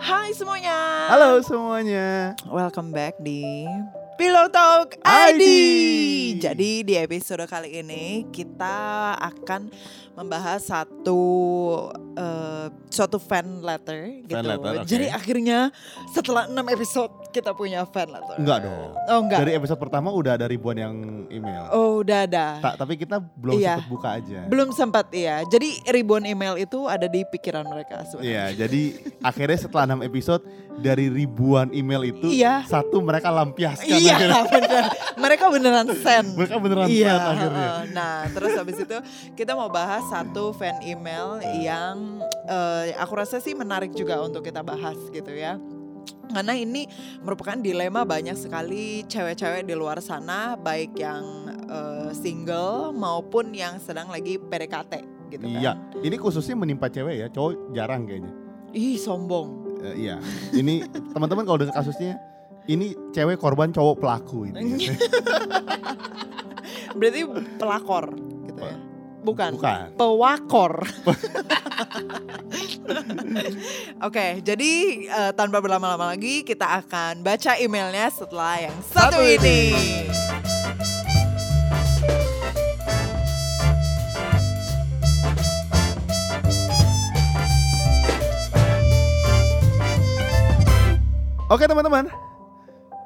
Hai semuanya. Halo semuanya. Welcome back di Pillow Talk ID. ID. Jadi di episode kali ini kita akan membahas satu eh, suatu fan letter gitu. letter, oke. Jadi akhirnya setelah 6 episode kita punya fan letter. Enggak dong. Oh enggak. Dari episode pertama udah ada ribuan yang email. Oh udah ada. Tak, tapi kita belum Iya. sempet buka aja. Belum sempat ya. Jadi ribuan email itu ada di pikiran mereka sebenarnya. Iya, jadi akhirnya setelah 6 episode dari ribuan email itu Iya. satu mereka lampiaskan Iya akhirnya. bener. Mereka beneran send. Mereka beneran Iya. fan akhirnya. Nah terus habis itu kita mau bahas satu fan email yang eh, aku rasa sih menarik juga untuk kita bahas gitu ya. Karena ini merupakan dilema banyak sekali cewek-cewek di luar sana baik yang eh, single maupun yang sedang lagi PDKT gitu kan. Iya, ini khususnya menimpa cewek ya, cowok jarang kayaknya. Ih sombong. Eh, iya, ini teman-teman kalau dengar kasusnya, ini cewek korban cowok pelaku ini. Berarti pelakor gitu ya. Bukan. Bukan. Pewakor. Oke, jadi eh, tanpa berlama-lama lagi kita akan baca emailnya setelah yang satu, Satu ini. ini. Oke teman-teman,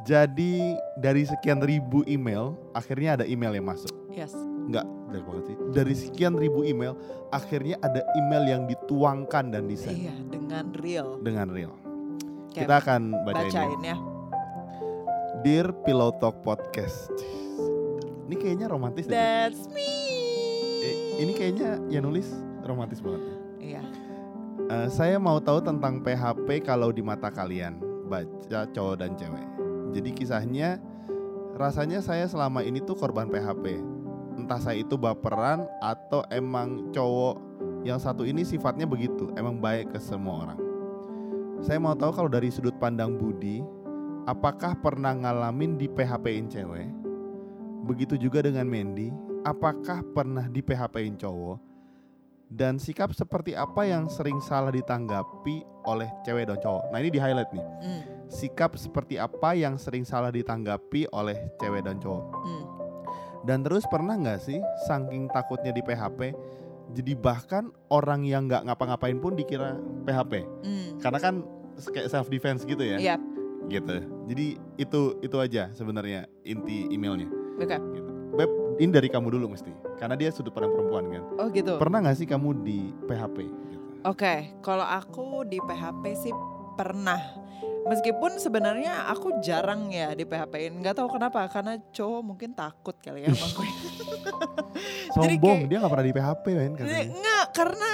jadi dari sekian ribu email, akhirnya ada email yang masuk. Yes. Enggak, dari banget sih. Dari sekian ribu email, akhirnya ada email yang dituangkan dan disend Iya, dengan real. dengan real. Kita akan bacain. bacain ya. Dear Pillow Talk Podcast. Ini kayaknya romantis deh. That's me. Eh, ini kayaknya yang nulis romantis banget. Iya. Eh, saya mau tahu tentang PHP kalau di mata kalian, baca cowok dan cewek. Jadi kisahnya rasanya saya selama ini tuh korban PHP. Entah saya itu baperan atau emang cowok yang satu ini sifatnya begitu, emang baik ke semua orang. Saya mau tahu kalau dari sudut pandang Budi, apakah pernah ngalamin di PHP-in cewek? Begitu juga dengan Mandy, apakah pernah di PHP-in cowok? Dan sikap seperti apa yang sering salah ditanggapi oleh cewek dan cowok. Nah ini di highlight nih. Hmm, Sikap seperti apa yang sering salah ditanggapi oleh cewek dan cowok. hmm. Dan terus pernah nggak sih saking takutnya di PHP, jadi bahkan orang yang nggak ngapa-ngapain pun dikira PHP. Hmm. Karena kan kayak self defense gitu ya. Iya, Gitu. Jadi itu itu aja sebenarnya inti emailnya. oke. Gitu. Ini dari kamu dulu mesti. Karena dia sudut pandang perempuan kan. Oh gitu. Pernah nggak sih kamu di PHP? Gitu. Oke, kalau aku di PHP sih pernah. Meskipun sebenarnya aku jarang ya di PHP-in. Nggak tahu kenapa, karena cowok mungkin takut kali ya sama gue. Sombong, kayak- dia gak pernah di PHP katanya. Nggak, karena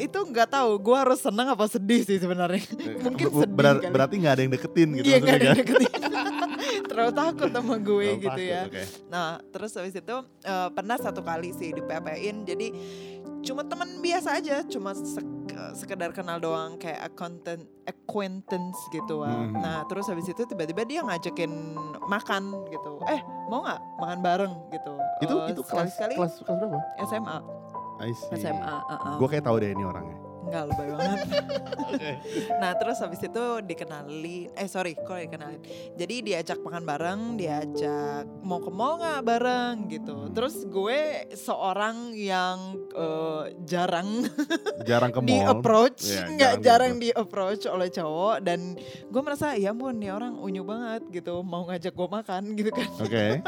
itu nggak tahu. Gue harus senang apa sedih sih sebenarnya. Mungkin Ber- sedih berar- kali. Berarti gak ada yang deketin gitu Iya nggak ada yang deketin. Terlalu takut sama gue gitu takut, ya. oke. Nah, terus habis itu eh, pernah satu kali sih di. Jadi cuma teman biasa aja, cuma sek- sekedar kenal doang kayak acquaintance, acquaintance gitu. ah. Mhm. Nah, terus habis itu tiba-tiba dia ngajakin makan gitu. Eh, mau nggak makan bareng gitu. Itu Eh, itu kelas, kelas kelas berapa? SMA. I see. SMA. uh-uh. Gue kayak tahu deh ini orangnya. Enggak lebay banget. nah terus habis itu dikenalin, eh sorry kok dikenalin. Jadi diajak makan bareng, diajak mau ke mall nggak bareng gitu. Terus gue seorang yang eh, jarang Jarang ke di mall. approach, Iya, nggak jarang jarang di di approach oleh cowok dan gue merasa ya ampun nih orang unyu banget gitu mau ngajak gue makan gitu kan. Oke.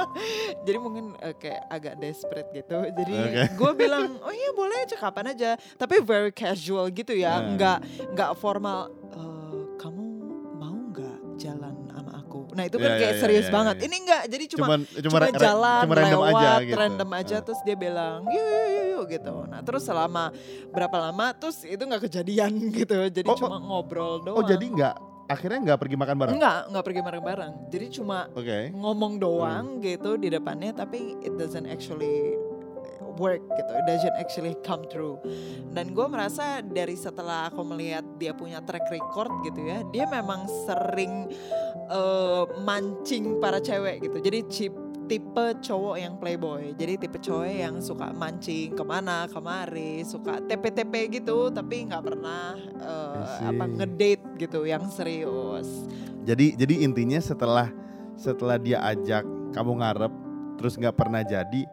Jadi mungkin eh, kayak agak desperate gitu. Jadi Oke. gue bilang, oh iya boleh aja kapan aja. Tapi very casual gitu ya, Hmm. nggak nggak formal. "Eh, kamu mau nggak jalan sama aku? Nah itu kan Iya, kayak iya, serius iya, banget. iya. Ini nggak, jadi cuma Cuman cuma, cuma, jalan cuma random lewat, aja gitu. random aja. Ah. Terus dia bilang, yuk yuk yuk, yuk gitu. Nah terus selama berapa lama, terus itu nggak kejadian gitu. Jadi Oh, oh. cuma ngobrol doang. Oh jadi nggak akhirnya nggak pergi makan bareng? Enggak, enggak pergi bareng-bareng. Jadi cuma Oke. ngomong doang Hmm. gitu di depannya tapi it doesn't actually work gitu it doesn't actually come true dan gue merasa dari setelah aku melihat dia punya track record gitu ya dia memang sering eh, mancing para cewek gitu jadi chip tipe cowok yang playboy. Jadi tipe cowok yang suka mancing ke mana kemari, suka TP-TP gitu, tapi nggak pernah see. apa ngedate gitu yang serius. Jadi jadi intinya setelah setelah dia ajak kamu ngarep terus nggak pernah jadi,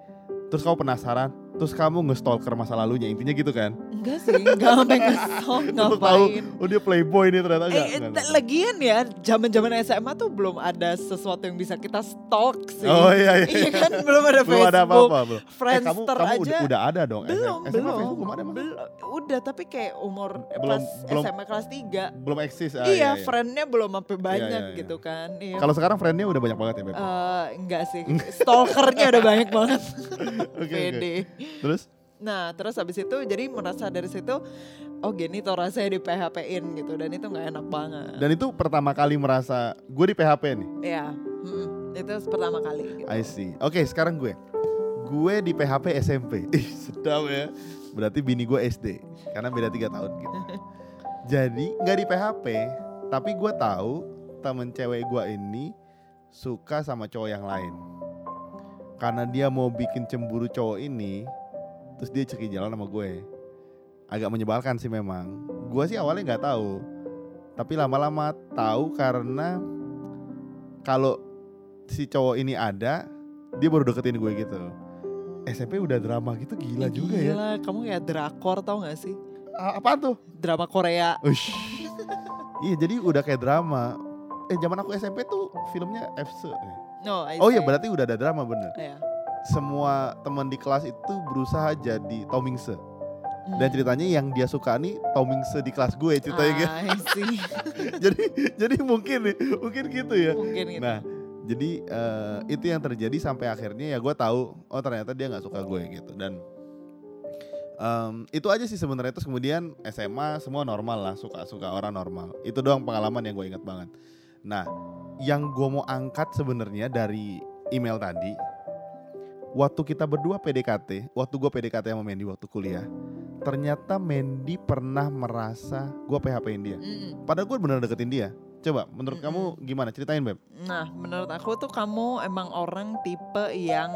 terus kamu penasaran, terus kamu nge-stalker masa lalunya intinya gitu kan? Enggak sih, enggak sampai kesel Untuk tahu ngapain. oh dia playboy nih ternyata enggak. Eh, enggak, eh, lagian ya, zaman-zaman SMA tuh belum ada sesuatu yang bisa kita stalk sih. Oh iya iya. Iya kan belum ada belum Facebook, ada apa-apa belum. Eh, kamu Friendster kamu aja. udah, udah ada dong. belum, SMA, belum, Facebook belum ada belum. Udah tapi kayak umur Belum- kelas belum- SMA kelas 3 Belum eksis. Ah, iya, friendnya belum sampai banyak iya, iya. gitu kan. Iya. Kalau sekarang friendnya udah banyak banget ya Beb. Eh, enggak sih, stalkernya udah banyak banget. Oke, oke. Pede. Terus Nah, terus habis itu jadi merasa dari situ oh gini tuh rasanya di PHP-in gitu dan itu nggak enak banget. dan itu pertama kali merasa gue di PHP nih. Iya, mm-mm. itu pertama kali. Gitu. I see. Oke, sekarang gue. Gue di PHP SMP. Ih, sedap ya. Berarti bini gue SD. Karena beda tiga tahun gitu. Jadi nggak di PHP, tapi gue tahu temen cewek gue ini suka sama cowok yang lain. Karena dia mau bikin cemburu cowok ini, terus dia cekin jalan sama gue. Agak menyebalkan sih memang. Gue sih awalnya nggak tahu, tapi lama-lama tahu karena kalau si cowok ini ada, dia baru deketin gue gitu. SMP udah drama gitu gila Ih, juga ya. Gila, kamu kayak drakor tau gak sih? A- apaan tuh? Drama Korea. Ush. iya jadi udah kayak drama. Eh zaman aku SMP tuh filmnya FC. No, I Oh iya berarti udah ada drama bener. Iya. Semua teman di kelas itu berusaha jadi Tomingse. Dan Hmm. ceritanya yang dia suka nih Tomingse di kelas gue ceritanya gitu. I see. jadi jadi mungkin nih, mungkin gitu ya. Mungkin gitu. Nah, jadi eh, itu yang terjadi sampai akhirnya ya gue tahu oh ternyata dia nggak suka gue gitu dan em, itu aja sih sebenarnya terus kemudian SMA semua normal lah suka suka orang normal itu doang pengalaman yang gue ingat banget. Nah, yang gue mau angkat sebenarnya dari email tadi waktu kita berdua PDKT, waktu gue PDKT sama Mandy waktu kuliah, ternyata Mandy pernah merasa gue PHP-in dia. Mm-mm. Padahal gue bener deketin dia. Coba, menurut kamu gimana? Ceritain Beb. Nah, menurut aku tuh kamu emang orang tipe yang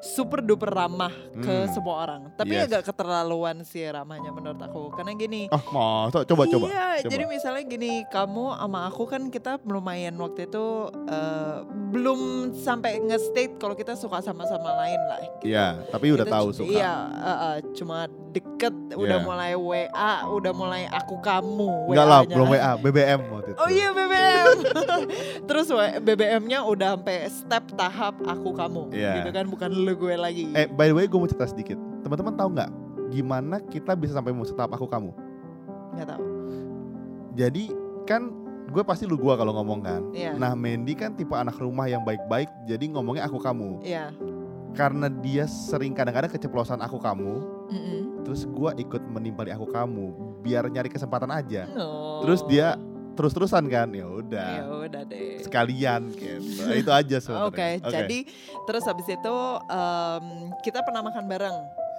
super duper ramah ke Hmm. semua orang. Tapi Yes. agak keterlaluan sih ramahnya menurut aku. Karena gini, Oh, masa? Coba, coba. Iya, coba. jadi misalnya gini, kamu sama aku kan kita lumayan waktu itu eh, belum sampai nge-state kalau kita suka sama-sama lain lah. gitu. Iya, tapi udah Kita tahu suka. Iya, eh, eh, cuma deket, udah Iya. mulai WA, udah mulai aku kamu. Enggak lah, belum WA, BBM waktu itu. Oh iya BBM. Terus BBM-nya udah sampai step tahap aku kamu, Iya. gitu kan, bukan lu gue lagi. Eh, by the way, gue mau cerita sedikit. Teman-teman tahu nggak gimana kita bisa sampai mau setahap aku kamu? Nggak tahu. Jadi kan gue pasti lu gua kalau ngomong kan. Iya. Nah, Mandy kan tipe anak rumah yang baik-baik, jadi ngomongnya aku kamu. Iya. Karena dia sering kadang-kadang keceplosan aku kamu, Mm-mm. terus gua ikut menimpali aku kamu biar nyari kesempatan aja. No. Terus dia terus-terusan kan, ya udah. Ya udah deh. Sekalian gitu. Itu aja sebenarnya. Oke, jadi terus habis itu em, kita pernah makan bareng,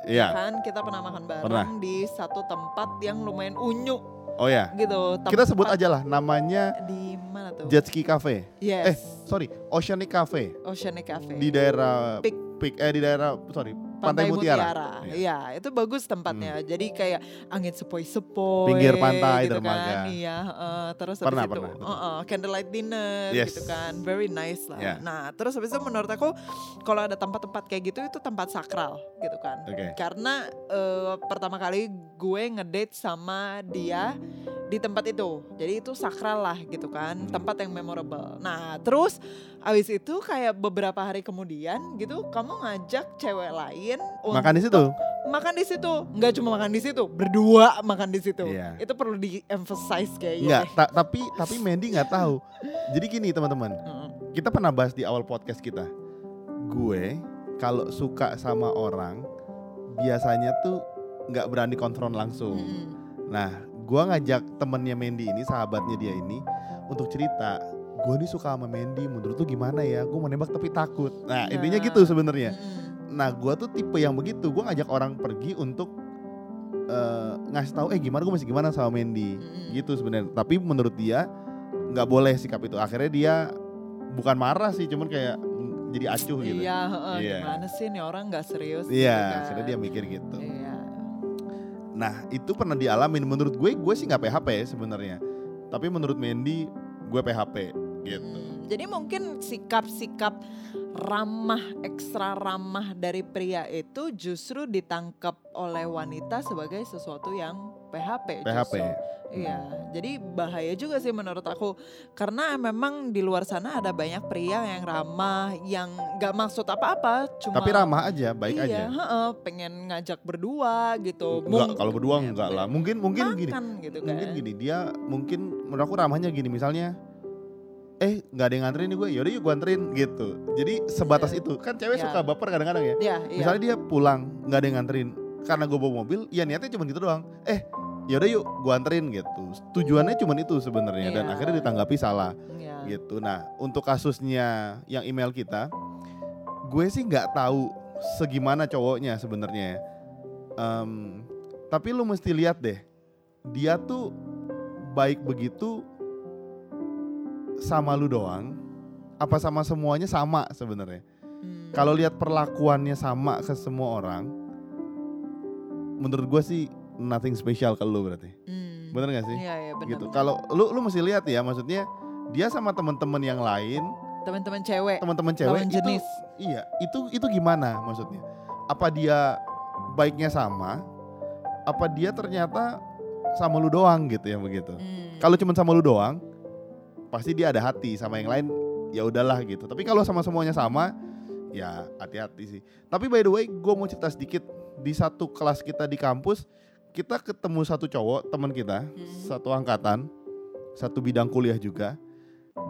Iya. kan? Kita pernah makan bareng Pernah. di satu tempat yang lumayan unyu Oh ya. gitu. Kita sebut Tempat aja lah namanya di mana tuh? Jet Ski Cafe. yes. Eh, sorry, Oceanic Cafe Oceanic Cafe. di daerah Pik- Pik eh di daerah sorry, Pantai, Mutiara. Iya. Iya, itu bagus tempatnya. Jadi kayak angin sepoi-sepoi. Pinggir pantai, gitu dermaga. Kan. Iya, heeh. terus Pernah, habis itu pernah, betul. heeh, candlelight dinner Yes. gitu kan. Very nice lah. Yeah. Nah, terus habis itu menurut aku kalau ada tempat-tempat kayak gitu itu tempat sakral gitu kan. Oke. Karena eh, pertama kali gue ngedate sama dia di tempat itu. Jadi itu sakral lah gitu kan, Hmm. tempat yang memorable. Nah, terus abis itu kayak beberapa hari kemudian gitu kamu ngajak cewek lain Makan di situ. makan di situ. Nggak cuma makan di situ, berdua makan di situ. Iya. Itu perlu di emphasize kayaknya. Enggak, ta- tapi tapi Mandy nggak tahu. Jadi gini teman-teman, kita pernah bahas di awal podcast kita. Gue kalau suka sama orang biasanya tuh nggak berani konfront langsung. Mm-mm. Nah, gua ngajak temennya Mandy ini, sahabatnya dia ini untuk cerita. Gue nih suka sama Mandy, menurut lu gimana ya? Gue mau nembak tapi takut. Nah, intinya Nah. gitu sebenarnya. Mm-mm. Nah, gua tuh tipe yang begitu. Gua ngajak orang pergi untuk eh, ngasih tahu, eh gimana gue masih gimana sama Mandy, Mm-mm. gitu sebenarnya. Tapi menurut dia nggak boleh sikap itu. Akhirnya dia bukan marah sih, cuman kayak jadi acuh gitu. Iya, heeh, Iya. gimana sih nih orang nggak serius? Iya, gitu kan. akhirnya dia mikir gitu. Iya. Nah itu pernah dialamin menurut gue gue sih nggak PHP sebenarnya, tapi menurut Mandy gue PHP gitu. Hmm, jadi mungkin sikap-sikap ramah, ekstra ramah dari pria itu justru ditangkap oleh wanita sebagai sesuatu yang PHP. PHP. justru. Iya, jadi bahaya juga sih menurut aku karena memang di luar sana ada banyak pria yang ramah, yang nggak maksud apa-apa, cuma Tapi ramah aja, baik iya, aja. heeh, pengen ngajak berdua gitu. Enggak, kalau berdua ya, enggak lah. Mungkin mungkin gini. makan gitu kan. Mungkin gini, dia mungkin menurut aku ramahnya gini misalnya eh nggak ada yang nganterin nih gue yaudah yuk gue anterin gitu jadi sebatas Iya. itu kan cewek Iya. suka baper kadang-kadang ya Iya, iya. misalnya dia pulang nggak ada yang nganterin karena gue bawa mobil ya niatnya cuma gitu doang eh yaudah yuk gue anterin gitu tujuannya cuma itu sebenarnya dan Iya. akhirnya ditanggapi salah Iya. gitu nah untuk kasusnya yang email kita gue sih nggak tahu segimana cowoknya sebenarnya ya. Em, tapi lu mesti lihat deh dia tuh baik begitu sama lu doang apa sama semuanya sama sebenarnya Hmm. kalau lihat perlakuannya sama ke semua orang menurut gue sih nothing special ke lu berarti? Hmm. bener gak sih? Iya, iya benar. gitu. kalau lu lu mesti lihat ya maksudnya dia sama teman-teman yang lain Teman-teman cewek, teman-teman cewek itu jenis. iya itu itu gimana maksudnya? Apa dia baiknya sama? Apa dia ternyata sama lu doang gitu ya begitu? Hmm. kalau cuma sama lu doang pasti dia ada hati sama yang lain ya udahlah gitu. Tapi kalau sama semuanya sama ya hati-hati sih. Tapi by the way gue mau cerita sedikit. Di satu kelas kita di kampus kita ketemu satu cowok teman kita Hmm. satu angkatan satu bidang kuliah juga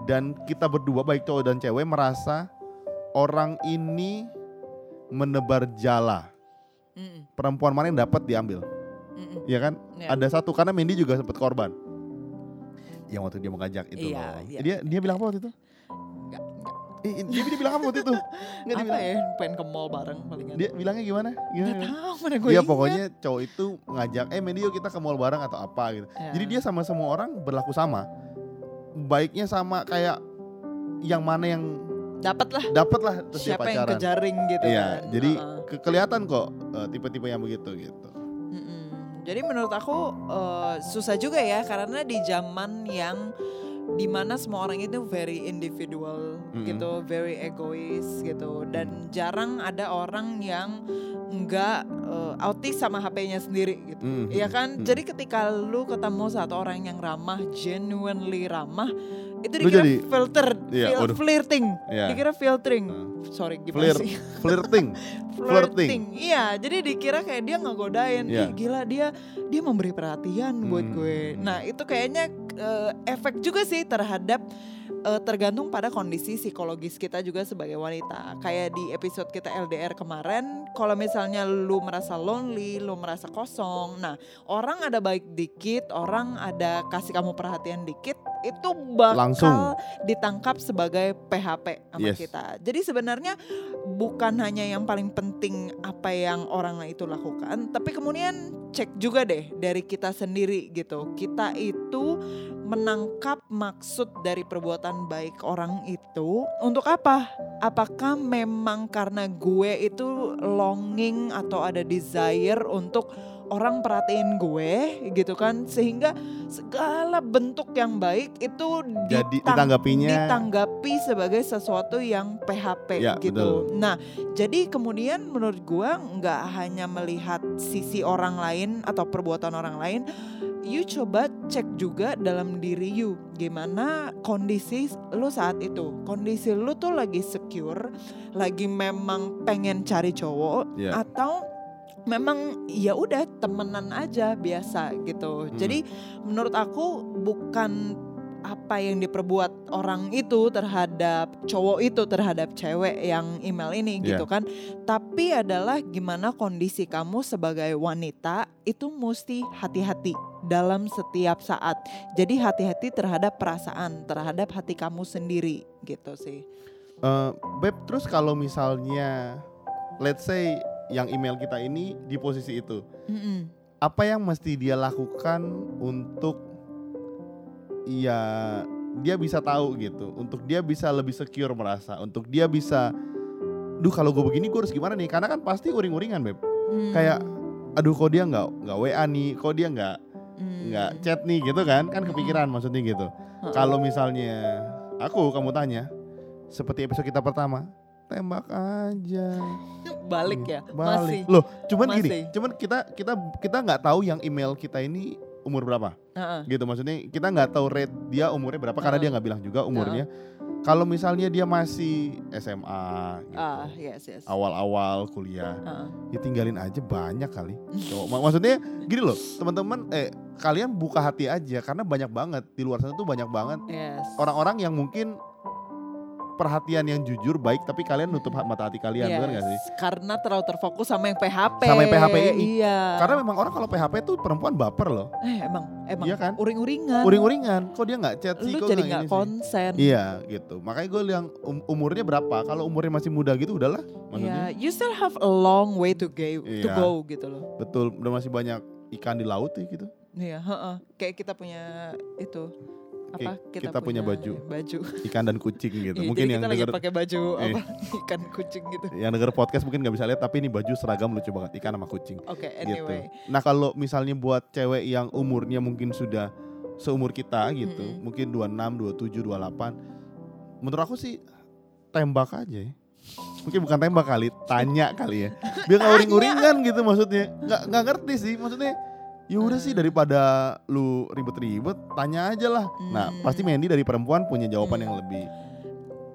dan kita berdua baik cowok dan cewek merasa orang ini menebar jala Mm-mm, perempuan mana yang dapat diambil mm-mm. ya kan Ya. ada satu karena Mendy juga sempat korban yang waktu dia mengajak itu Iya, loh. iya. dia dia bilang apa waktu itu. Eh, dia, dia bilang apa waktu itu Nggak, dia Apa bilang ya? Pengen ke mall bareng palingan. dia bilangnya gimana gimana, gimana? tahu mana gue Iya pokoknya cowok itu ngajak eh Mendy yuk kita ke mall bareng atau apa gitu Ya. jadi dia sama semua orang berlaku sama baiknya sama kayak yang mana yang dapat lah dapat lah terus dia siapa yang pacaran kejaring gitu iya kan. jadi ke- kelihatan kok eh, tipe-tipe yang begitu gitu. Jadi menurut aku eh, susah juga ya karena di zaman yang di mana semua orang itu very individual Mm-mm. gitu, very egois gitu, dan jarang ada orang yang enggak eh, autis sama HP-nya sendiri gitu. Mm, Iya kan? mm. Jadi ketika lu ketemu satu orang yang ramah, genuinely ramah, itu Lu dikira jadi- filter, Iya, fil- flirting, Iya. dikira filtering. Nah. Sorry gimana Flirt. sih? flirting Flirting. Iya, jadi dikira kayak dia ngegodain. Iya. Ih, gila dia dia memberi perhatian buat Hmm. gue. Nah, itu kayaknya eh, efek juga sih terhadap eh, tergantung pada kondisi psikologis kita juga sebagai wanita. Kayak di episode kita LDR kemarin, kalau misalnya lu merasa lonely, lu merasa kosong. Nah, orang ada baik dikit, orang ada kasih kamu perhatian dikit, itu bakal Langsung. ditangkap sebagai PHP sama Yes. kita. Jadi sebenarnya bukan hanya yang paling penting apa yang orang itu lakukan, tapi kemudian cek juga deh dari kita sendiri gitu. Kita itu menangkap maksud dari perbuatan baik orang itu untuk apa? Apakah memang karena gue itu longing atau ada desire untuk orang perhatiin gue gitu kan sehingga segala bentuk yang baik itu Jadi ditang- ditanggapinya ditanggapi sebagai sesuatu yang PHP Ya, gitu. Nah, jadi kemudian menurut gua nggak hanya melihat sisi orang lain atau perbuatan orang lain, you coba cek juga dalam diri you gimana kondisi lu saat itu. Kondisi lu tuh lagi secure, lagi memang pengen cari cowok Ya. atau memang ya udah temenan aja biasa gitu. Hmm. Jadi menurut aku bukan apa yang diperbuat orang itu terhadap cowok itu terhadap cewek yang email ini Iya. gitu kan. Tapi adalah gimana kondisi kamu sebagai wanita itu mesti hati-hati dalam setiap saat. Jadi hati-hati terhadap perasaan, terhadap hati kamu sendiri gitu sih. Eh, Beb, terus kalau misalnya let's say yang email kita ini di posisi itu, Mm-mm. apa yang mesti dia lakukan untuk ya dia bisa tahu gitu, untuk dia bisa lebih secure merasa, untuk dia bisa, duh kalau gue begini gue harus gimana nih? Karena kan pasti uring-uringan beb. Hmm. Kayak, aduh kok dia nggak nggak WA nih, kok dia nggak Hmm. nggak chat nih gitu kan? Kan kepikiran maksudnya gitu. Kalau misalnya aku kamu tanya, seperti episode kita pertama, tembak aja. Balik ya, Iya, Balik. masih. Loh, cuman gini, Masih. cuman kita kita kita nggak tahu yang email kita ini umur berapa, Heeh. gitu maksudnya kita nggak tahu rate dia umurnya berapa karena Heeh. dia nggak bilang juga umurnya. Kalau misalnya dia masih SMA, gitu, Ah, yes yes. awal-awal kuliah, Heeh. ya tinggalin aja banyak kali. Cowok. Mak- Maksudnya gini loh, teman-teman, eh kalian buka hati aja karena banyak banget di luar sana tuh banyak banget Yes. orang-orang yang mungkin perhatian yang jujur baik tapi kalian nutup mata hati kalian benar nggak sih? Yes, Karena terlalu terfokus sama yang PHP. Sama yang PHP ini. Iya. Karena memang orang kalau PHP tuh perempuan baper loh, eh emang emang Iya kan? uring-uringan. uring-uringan. Kok dia nggak chat sih? Lu Kok jadi nggak ini sih? konsen. Iya gitu. Makanya gue bilang um- umurnya berapa? Kalau umurnya masih muda gitu udahlah. Maksudnya Iya, you still have a long way to go, to Iya. go gitu loh. betul. Udah masih banyak ikan di laut ya gitu. Iya, heeh. Kayak kita punya itu apa? Kayak kita punya baju. Baju. Ikan dan kucing gitu. Iya, mungkin jadi yang kita lagi denger pakai baju Iya. apa? Ikan kucing gitu. yang denger podcast mungkin nggak bisa lihat tapi ini baju seragam lucu banget ikan sama kucing. Oke, gitu. anyway. Nah kalau misalnya buat cewek yang umurnya mungkin sudah seumur kita gitu, Mm-mm. mungkin 26, 27, 28, menurut aku sih tembak aja ya. Mungkin bukan tembak kali, tanya kali ya. Biar nggak uring-uringan gitu maksudnya. Nggak nggak ngerti sih maksudnya. Ya udah sih Hmm. daripada lu ribet-ribet, tanya aja lah. Nah Hmm. pasti Mandy dari perempuan punya jawaban Hmm. yang lebih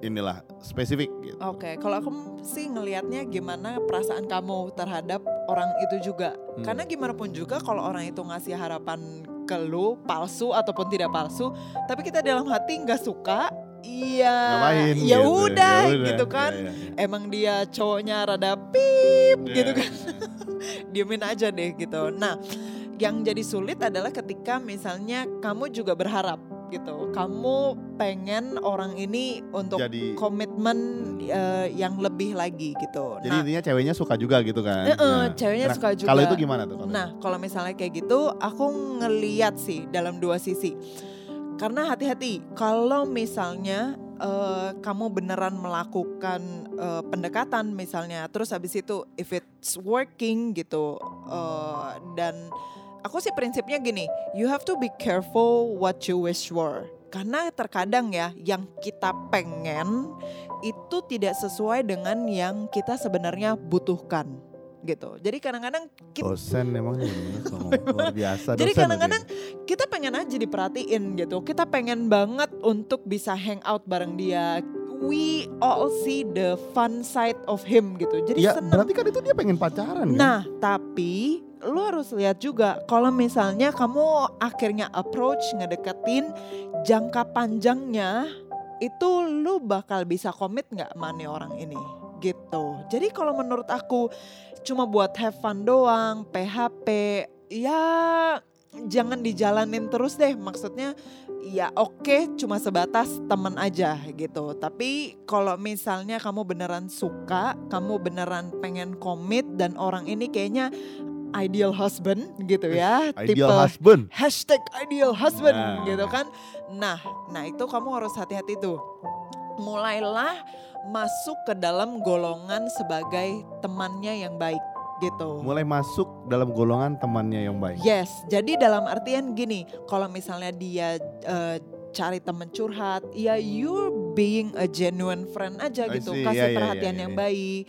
inilah spesifik gitu. Oke, kalau aku sih ngelihatnya gimana perasaan kamu terhadap orang itu juga. Hmm. Karena gimana pun juga kalau orang itu ngasih harapan ke lu palsu ataupun tidak palsu, tapi kita dalam hati nggak suka, iya, ya gitu. udah Ya udah. gitu kan. Ya, ya, ya. Emang dia cowoknya rada pip gitu Ya, kan. Diemin aja deh gitu. Nah, yang jadi sulit adalah ketika misalnya kamu juga berharap gitu. Kamu pengen orang ini untuk Jadi komitmen eh, yang lebih lagi gitu. Jadi nah, intinya ceweknya suka juga gitu kan? eh, eh, ceweknya Nah, suka juga. Kalau itu gimana tuh? Nah, kalau misalnya kayak gitu, aku ngeliat sih dalam dua sisi. Karena hati-hati, kalau misalnya eh, kamu beneran melakukan eh, pendekatan misalnya, terus habis itu if it's working gitu, eh, dan aku sih prinsipnya gini, you have to be careful what you wish for. Karena terkadang ya, yang kita pengen itu tidak sesuai dengan yang kita sebenarnya butuhkan gitu. Jadi kadang-kadang kita Dosen emang bener-bener ngomong luar biasa. Jadi kadang-kadang kita pengen aja diperhatiin gitu. Kita pengen banget untuk bisa hang out bareng dia. We all see the fun side of him gitu. Jadi ya seneng. berarti kan itu dia pengen pacaran kan? Nah, tapi lu harus lihat juga kalau misalnya kamu akhirnya approach ngedeketin jangka panjangnya itu lu bakal bisa komit nggak sama nih orang ini gitu. Jadi kalau menurut aku cuma buat have fun doang, PHP, ya jangan dijalanin terus deh. Maksudnya ya oke cuma sebatas temen aja gitu. Tapi kalau misalnya kamu beneran suka, kamu beneran pengen komit dan orang ini kayaknya ideal husband gitu ya. Ideal husband. hashtag ideal husband Nah. gitu kan. Nah, nah itu kamu harus hati-hati tuh. Mulailah masuk ke dalam golongan sebagai temannya yang baik gitu. Mulai masuk dalam golongan temannya yang baik. Yes, jadi dalam artian gini, kalau misalnya dia eh, cari temen curhat, ya you're being a genuine friend aja gitu, see. kasih Ya, ya, perhatian ya, yang ya. baik.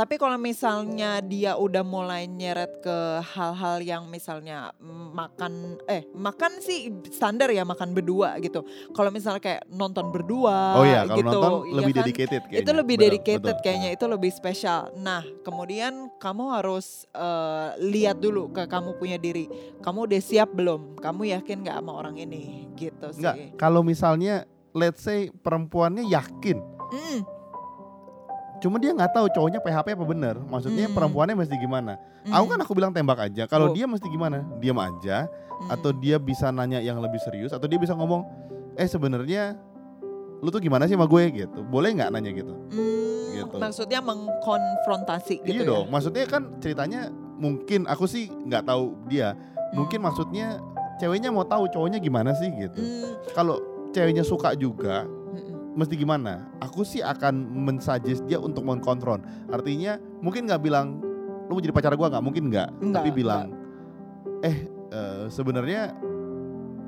Tapi kalau misalnya dia udah mulai nyeret ke hal-hal yang misalnya makan, eh makan sih standar ya makan berdua gitu. Kalau misalnya kayak nonton berdua, Oh iya, kalau gitu, nonton ya lebih kan? dedicated kayaknya. Itu lebih Betul, dedicated betul. kayaknya, itu lebih spesial. Nah, kemudian kamu harus eh, lihat dulu ke kamu punya diri. Kamu udah siap belum? Kamu yakin nggak sama orang ini? Gitu sih. Enggak, kalau misalnya let's say perempuannya yakin, Mm, cuma dia nggak tahu cowoknya PHP apa bener. Maksudnya Hmm. perempuannya mesti gimana? mm, Aku kan aku bilang tembak aja. Kalau Oh. dia mesti gimana? Diam aja mm. atau dia bisa nanya yang lebih serius atau dia bisa ngomong, "Eh sebenarnya lu tuh gimana sih sama gue?" gitu. Boleh nggak nanya gitu? Mm, gitu. Maksudnya mengkonfrontasi gitu iya ya? dong. Maksudnya kan ceritanya mungkin aku sih nggak tahu dia. Hmm. Mungkin maksudnya ceweknya mau tahu cowoknya gimana sih gitu. Mm, Kalau ceweknya suka juga, Mm-mm. mesti gimana? Aku sih akan mensuggest dia untuk mengkonfront. Artinya mungkin nggak bilang lu mau jadi pacar gua nggak? Mungkin nggak. Tapi bilang, eh eh, sebenarnya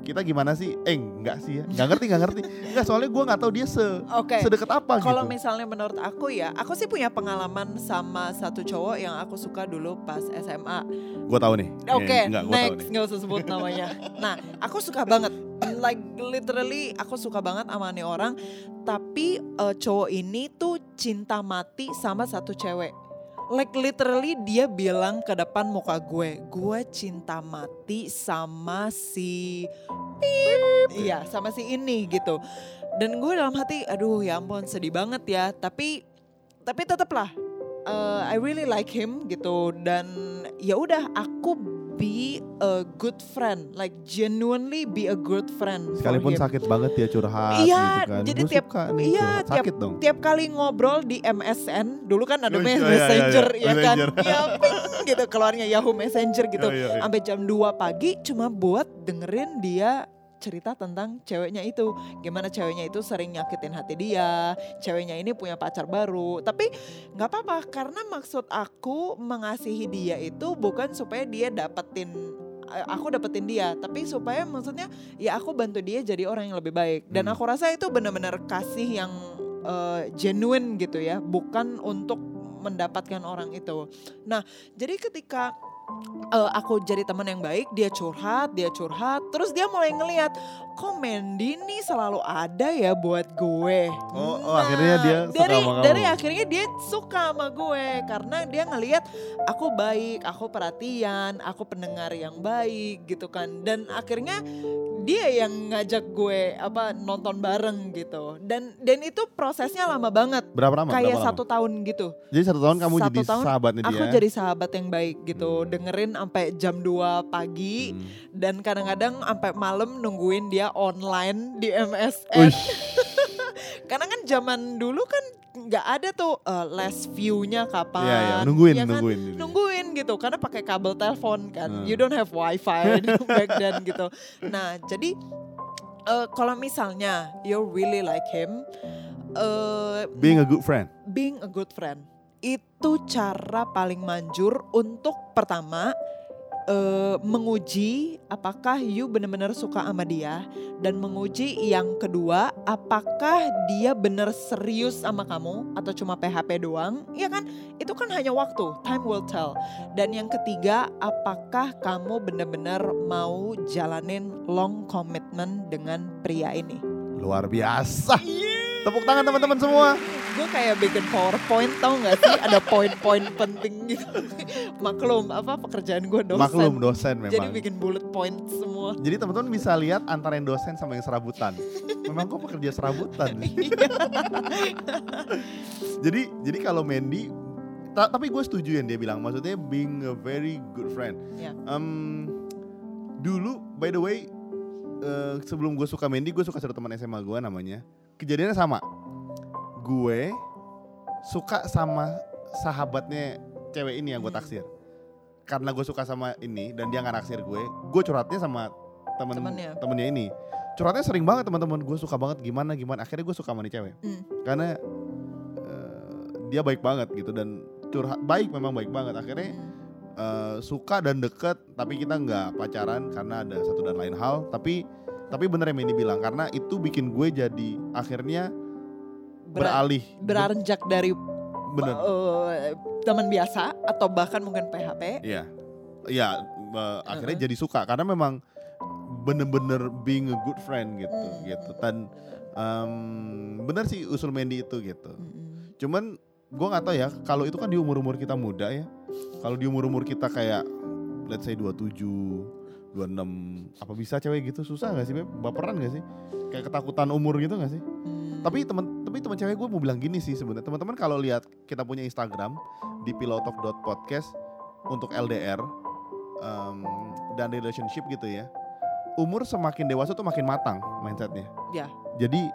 kita gimana sih? Eh nggak sih ya? Nggak ngerti nggak ngerti. Nggak soalnya gua nggak tahu dia se Oke. sedekat apa Kalau gitu. misalnya menurut aku ya, aku sih punya pengalaman sama satu cowok yang aku suka dulu pas SMA. Gua tahu nih. Oke, Eh, gua tahu next nih. nggak usah sebut namanya. Nah, aku suka banget, like literally aku suka banget sama nih orang. Tapi eh, cowok ini tuh cinta mati sama satu cewek. Like literally dia bilang ke depan muka gue, gue cinta mati sama si Pip. Iya, sama si ini gitu. Dan gue dalam hati, aduh ya ampun sedih banget ya. Tapi tapi tetaplah uh, I really like him gitu dan ya udah aku be a good friend like genuinely be a good friend Sekalipun sakit banget dia curhat Iya, gitu kan. jadi Gua tiap- iya, tiap- sakit dong. tiap kali ngobrol di MSN dulu kan ada Oh, iya, iya, iya, messenger iya. ya kan Messenger. ya ping gitu keluarnya Yahoo Messenger gitu Iya, iya, iya. sampai jam 2 pagi cuma buat dengerin dia cerita tentang ceweknya itu. Gimana ceweknya itu sering nyakitin hati dia ceweknya ini punya pacar baru. Tapi nggak apa-apa karena maksud aku mengasihi dia itu bukan supaya dia dapetin eh, aku dapetin dia. Tapi supaya maksudnya ya aku bantu dia jadi orang yang lebih baik. Dan Hmm. aku rasa itu benar-benar kasih yang eh, genuine gitu ya bukan untuk mendapatkan orang itu. Nah jadi ketika eh, aku jadi teman yang baik dia curhat dia curhat terus dia mulai ngelihat kok Mandy nih selalu ada ya buat gue Oh, oh, akhirnya dia suka dari sama kamu. dari akhirnya dia suka sama gue karena dia ngelihat aku baik aku perhatian aku pendengar yang baik gitu kan dan akhirnya dia yang ngajak gue apa nonton bareng gitu dan dan itu prosesnya lama banget Berapa lama? kayak Berapa lama? satu tahun gitu Jadi satu tahun kamu Satu jadi tahun sahabatnya dia. aku jadi sahabat yang baik gitu Hmm. dengerin sampai jam 2 pagi Hmm. dan kadang-kadang sampai malam nungguin dia online di MSN karena kan zaman dulu kan nggak ada tuh uh, less view-nya kapan Iya, iya, nungguin, ya kan? nungguin. ini. nungguin gitu karena pakai kabel telepon kan Hmm. you don't have wifi back then gitu nah jadi uh, kalau misalnya you really like him uh, Being a good friend. being a good friend itu cara paling manjur untuk pertama eh, menguji apakah you benar-benar suka sama dia dan menguji yang kedua apakah dia benar serius sama kamu atau cuma PHP doang ya kan? Itu kan hanya waktu time will tell. Dan yang ketiga apakah kamu benar-benar mau jalanin long commitment dengan pria ini? Luar biasa. Tepuk tangan teman-teman semua. gue kayak bikin powerpoint tau gak sih ada poin-poin penting gitu maklum apa pekerjaan gue dosen Maklum dosen jadi memang. bikin bullet point semua Jadi teman-teman bisa lihat antara yang dosen sama yang serabutan. Memang kok pekerja serabutan. Iya. jadi jadi kalau Mandy ta- tapi gue setuju yang dia bilang maksudnya being a very good friend. Ya. Em, dulu by the way eh, sebelum gue suka Mandy gue suka satu teman SMA gue namanya. Kejadiannya sama. Gue suka sama sahabatnya cewek ini yang gue taksir. Karena gue suka sama ini dan dia nggak naksir gue, gue curhatnya sama temen Temennya. temennya ini. Curhatnya sering banget teman-teman. Gue suka banget gimana gimana. Akhirnya gue suka sama nih cewek Hmm. karena eh, dia baik banget gitu dan curhat baik memang baik banget akhirnya Hmm. eh, suka dan deket tapi kita nggak pacaran karena ada satu dan lain hal tapi tapi bener yang Mandy bilang karena itu bikin gue jadi akhirnya Ber- beralih beranjak dari bener eh, teman biasa atau bahkan mungkin PHP iya iya eh, akhirnya Uh-uh. jadi suka karena memang bener-bener being a good friend gitu Hmm. gitu dan em, bener sih usul Mandy itu gitu Mm-mm. Cuman gue nggak tahu ya kalau itu kan di umur umur kita muda ya. Kalau di umur umur kita kayak let's say 27, 26, apa bisa cewek gitu susah gak sih Beb? Baperan gak sih? Kayak ketakutan umur gitu gak sih? Hmm. Tapi temen tapi teman cewek gue mau bilang gini sih sebenarnya. Teman-teman kalau lihat kita punya Instagram di pilotalk.podcast untuk LDR em, dan relationship gitu ya. Umur semakin dewasa tuh makin matang mindsetnya. Ya. Jadi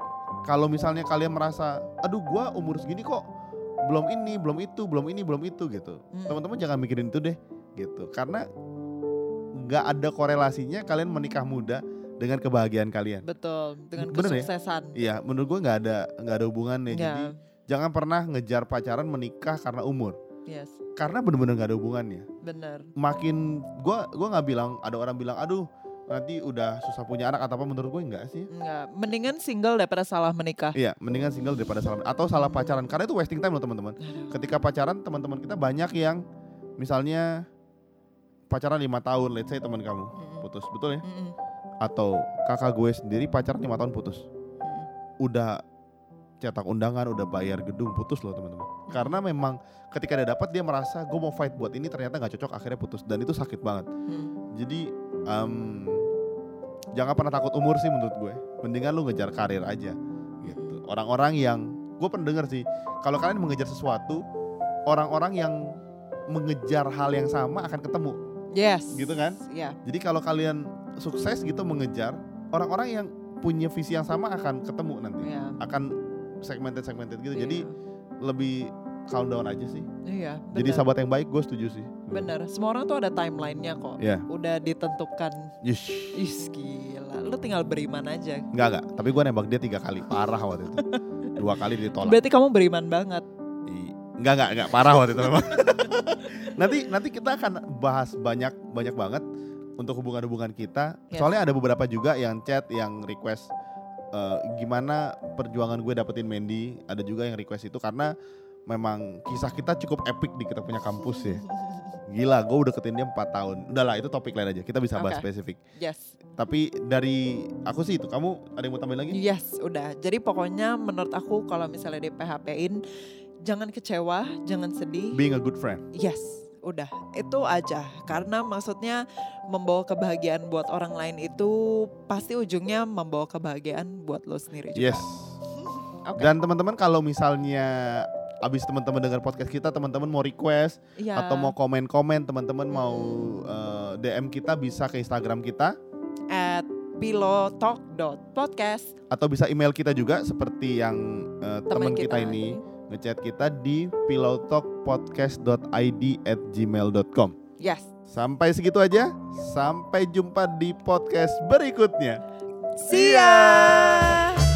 kalau misalnya kalian merasa, aduh gua umur segini kok belum ini, belum itu, belum ini, belum itu gitu. Hmm. Teman-teman jangan mikirin itu deh gitu. Karena nggak ada korelasinya kalian menikah muda dengan kebahagiaan kalian. Betul, dengan Bener ya? kesuksesan. Iya, menurut gue nggak ada nggak ada hubungannya. Ya, Jadi jangan pernah ngejar pacaran menikah karena umur. yes, Karena bener-bener nggak ada hubungannya. benar. Makin gua gua nggak bilang ada orang bilang aduh nanti udah susah punya anak atau apa menurut gue enggak sih. Enggak, mendingan single daripada salah menikah. Iya, mendingan single daripada salah atau salah pacaran karena itu wasting time loh teman-teman. Ketika pacaran teman-teman kita banyak yang misalnya pacaran lima tahun, let's say teman kamu putus, betul ya? Atau kakak gue sendiri pacaran lima tahun putus, udah cetak undangan, udah bayar gedung, putus loh teman-teman. Karena memang ketika dia dapat dia merasa gue mau fight buat ini ternyata nggak cocok akhirnya putus dan itu sakit banget. Mm. Jadi em, jangan pernah takut umur sih menurut gue. Mendingan lu ngejar karir aja gitu. Orang-orang yang gue pernah denger sih, kalau kalian mengejar sesuatu, orang-orang yang mengejar hal yang sama akan ketemu. Yes. Gitu kan? Ya. Jadi kalau kalian sukses gitu mengejar, orang-orang yang punya visi yang sama akan ketemu nanti. Iya. Akan segmented segmented gitu. Iya. Jadi lebih calm down aja sih. Iya. Jadi benar. sahabat yang baik gue setuju sih. Bener. Semua orang tuh ada timelinenya kok. Ya. Udah ditentukan. Yush. Ih gila. Lu tinggal beriman aja. Enggak enggak, tapi gue nembak dia tiga kali, parah waktu itu. Dua kali ditolak. Berarti kamu beriman banget. Enggak enggak enggak parah waktu itu memang. nanti nanti kita akan bahas banyak banyak banget untuk hubungan-hubungan kita. Yes. Soalnya ada beberapa juga yang chat yang request eh, gimana perjuangan gue dapetin Mandy. Ada juga yang request itu karena memang kisah kita cukup epic di kita punya kampus ya. Gila, gue udah deketin dia 4 tahun. Udahlah, itu topik lain aja. Kita bisa bahas Oke. spesifik. Yes. Tapi dari aku sih itu, kamu ada yang mau tambahin lagi? Yes, udah. Jadi pokoknya menurut aku kalau misalnya di PHP-in jangan kecewa, jangan sedih. Being a good friend. Yes, udah. Itu aja. Karena maksudnya membawa kebahagiaan buat orang lain itu pasti ujungnya membawa kebahagiaan buat lo sendiri juga. Yes. Oke. Dan teman-teman kalau misalnya abis teman-teman dengar podcast kita, teman-teman mau request Iya. atau mau komen-komen, teman-teman mau Hmm. eh, DM kita bisa ke Instagram kita at pilotalk.podcast atau bisa email kita juga seperti yang eh, teman kita, ini ngechat kita di pillowtalkpodcast.id at gmail.com. Yes. Sampai segitu aja. Sampai jumpa di podcast berikutnya. See ya.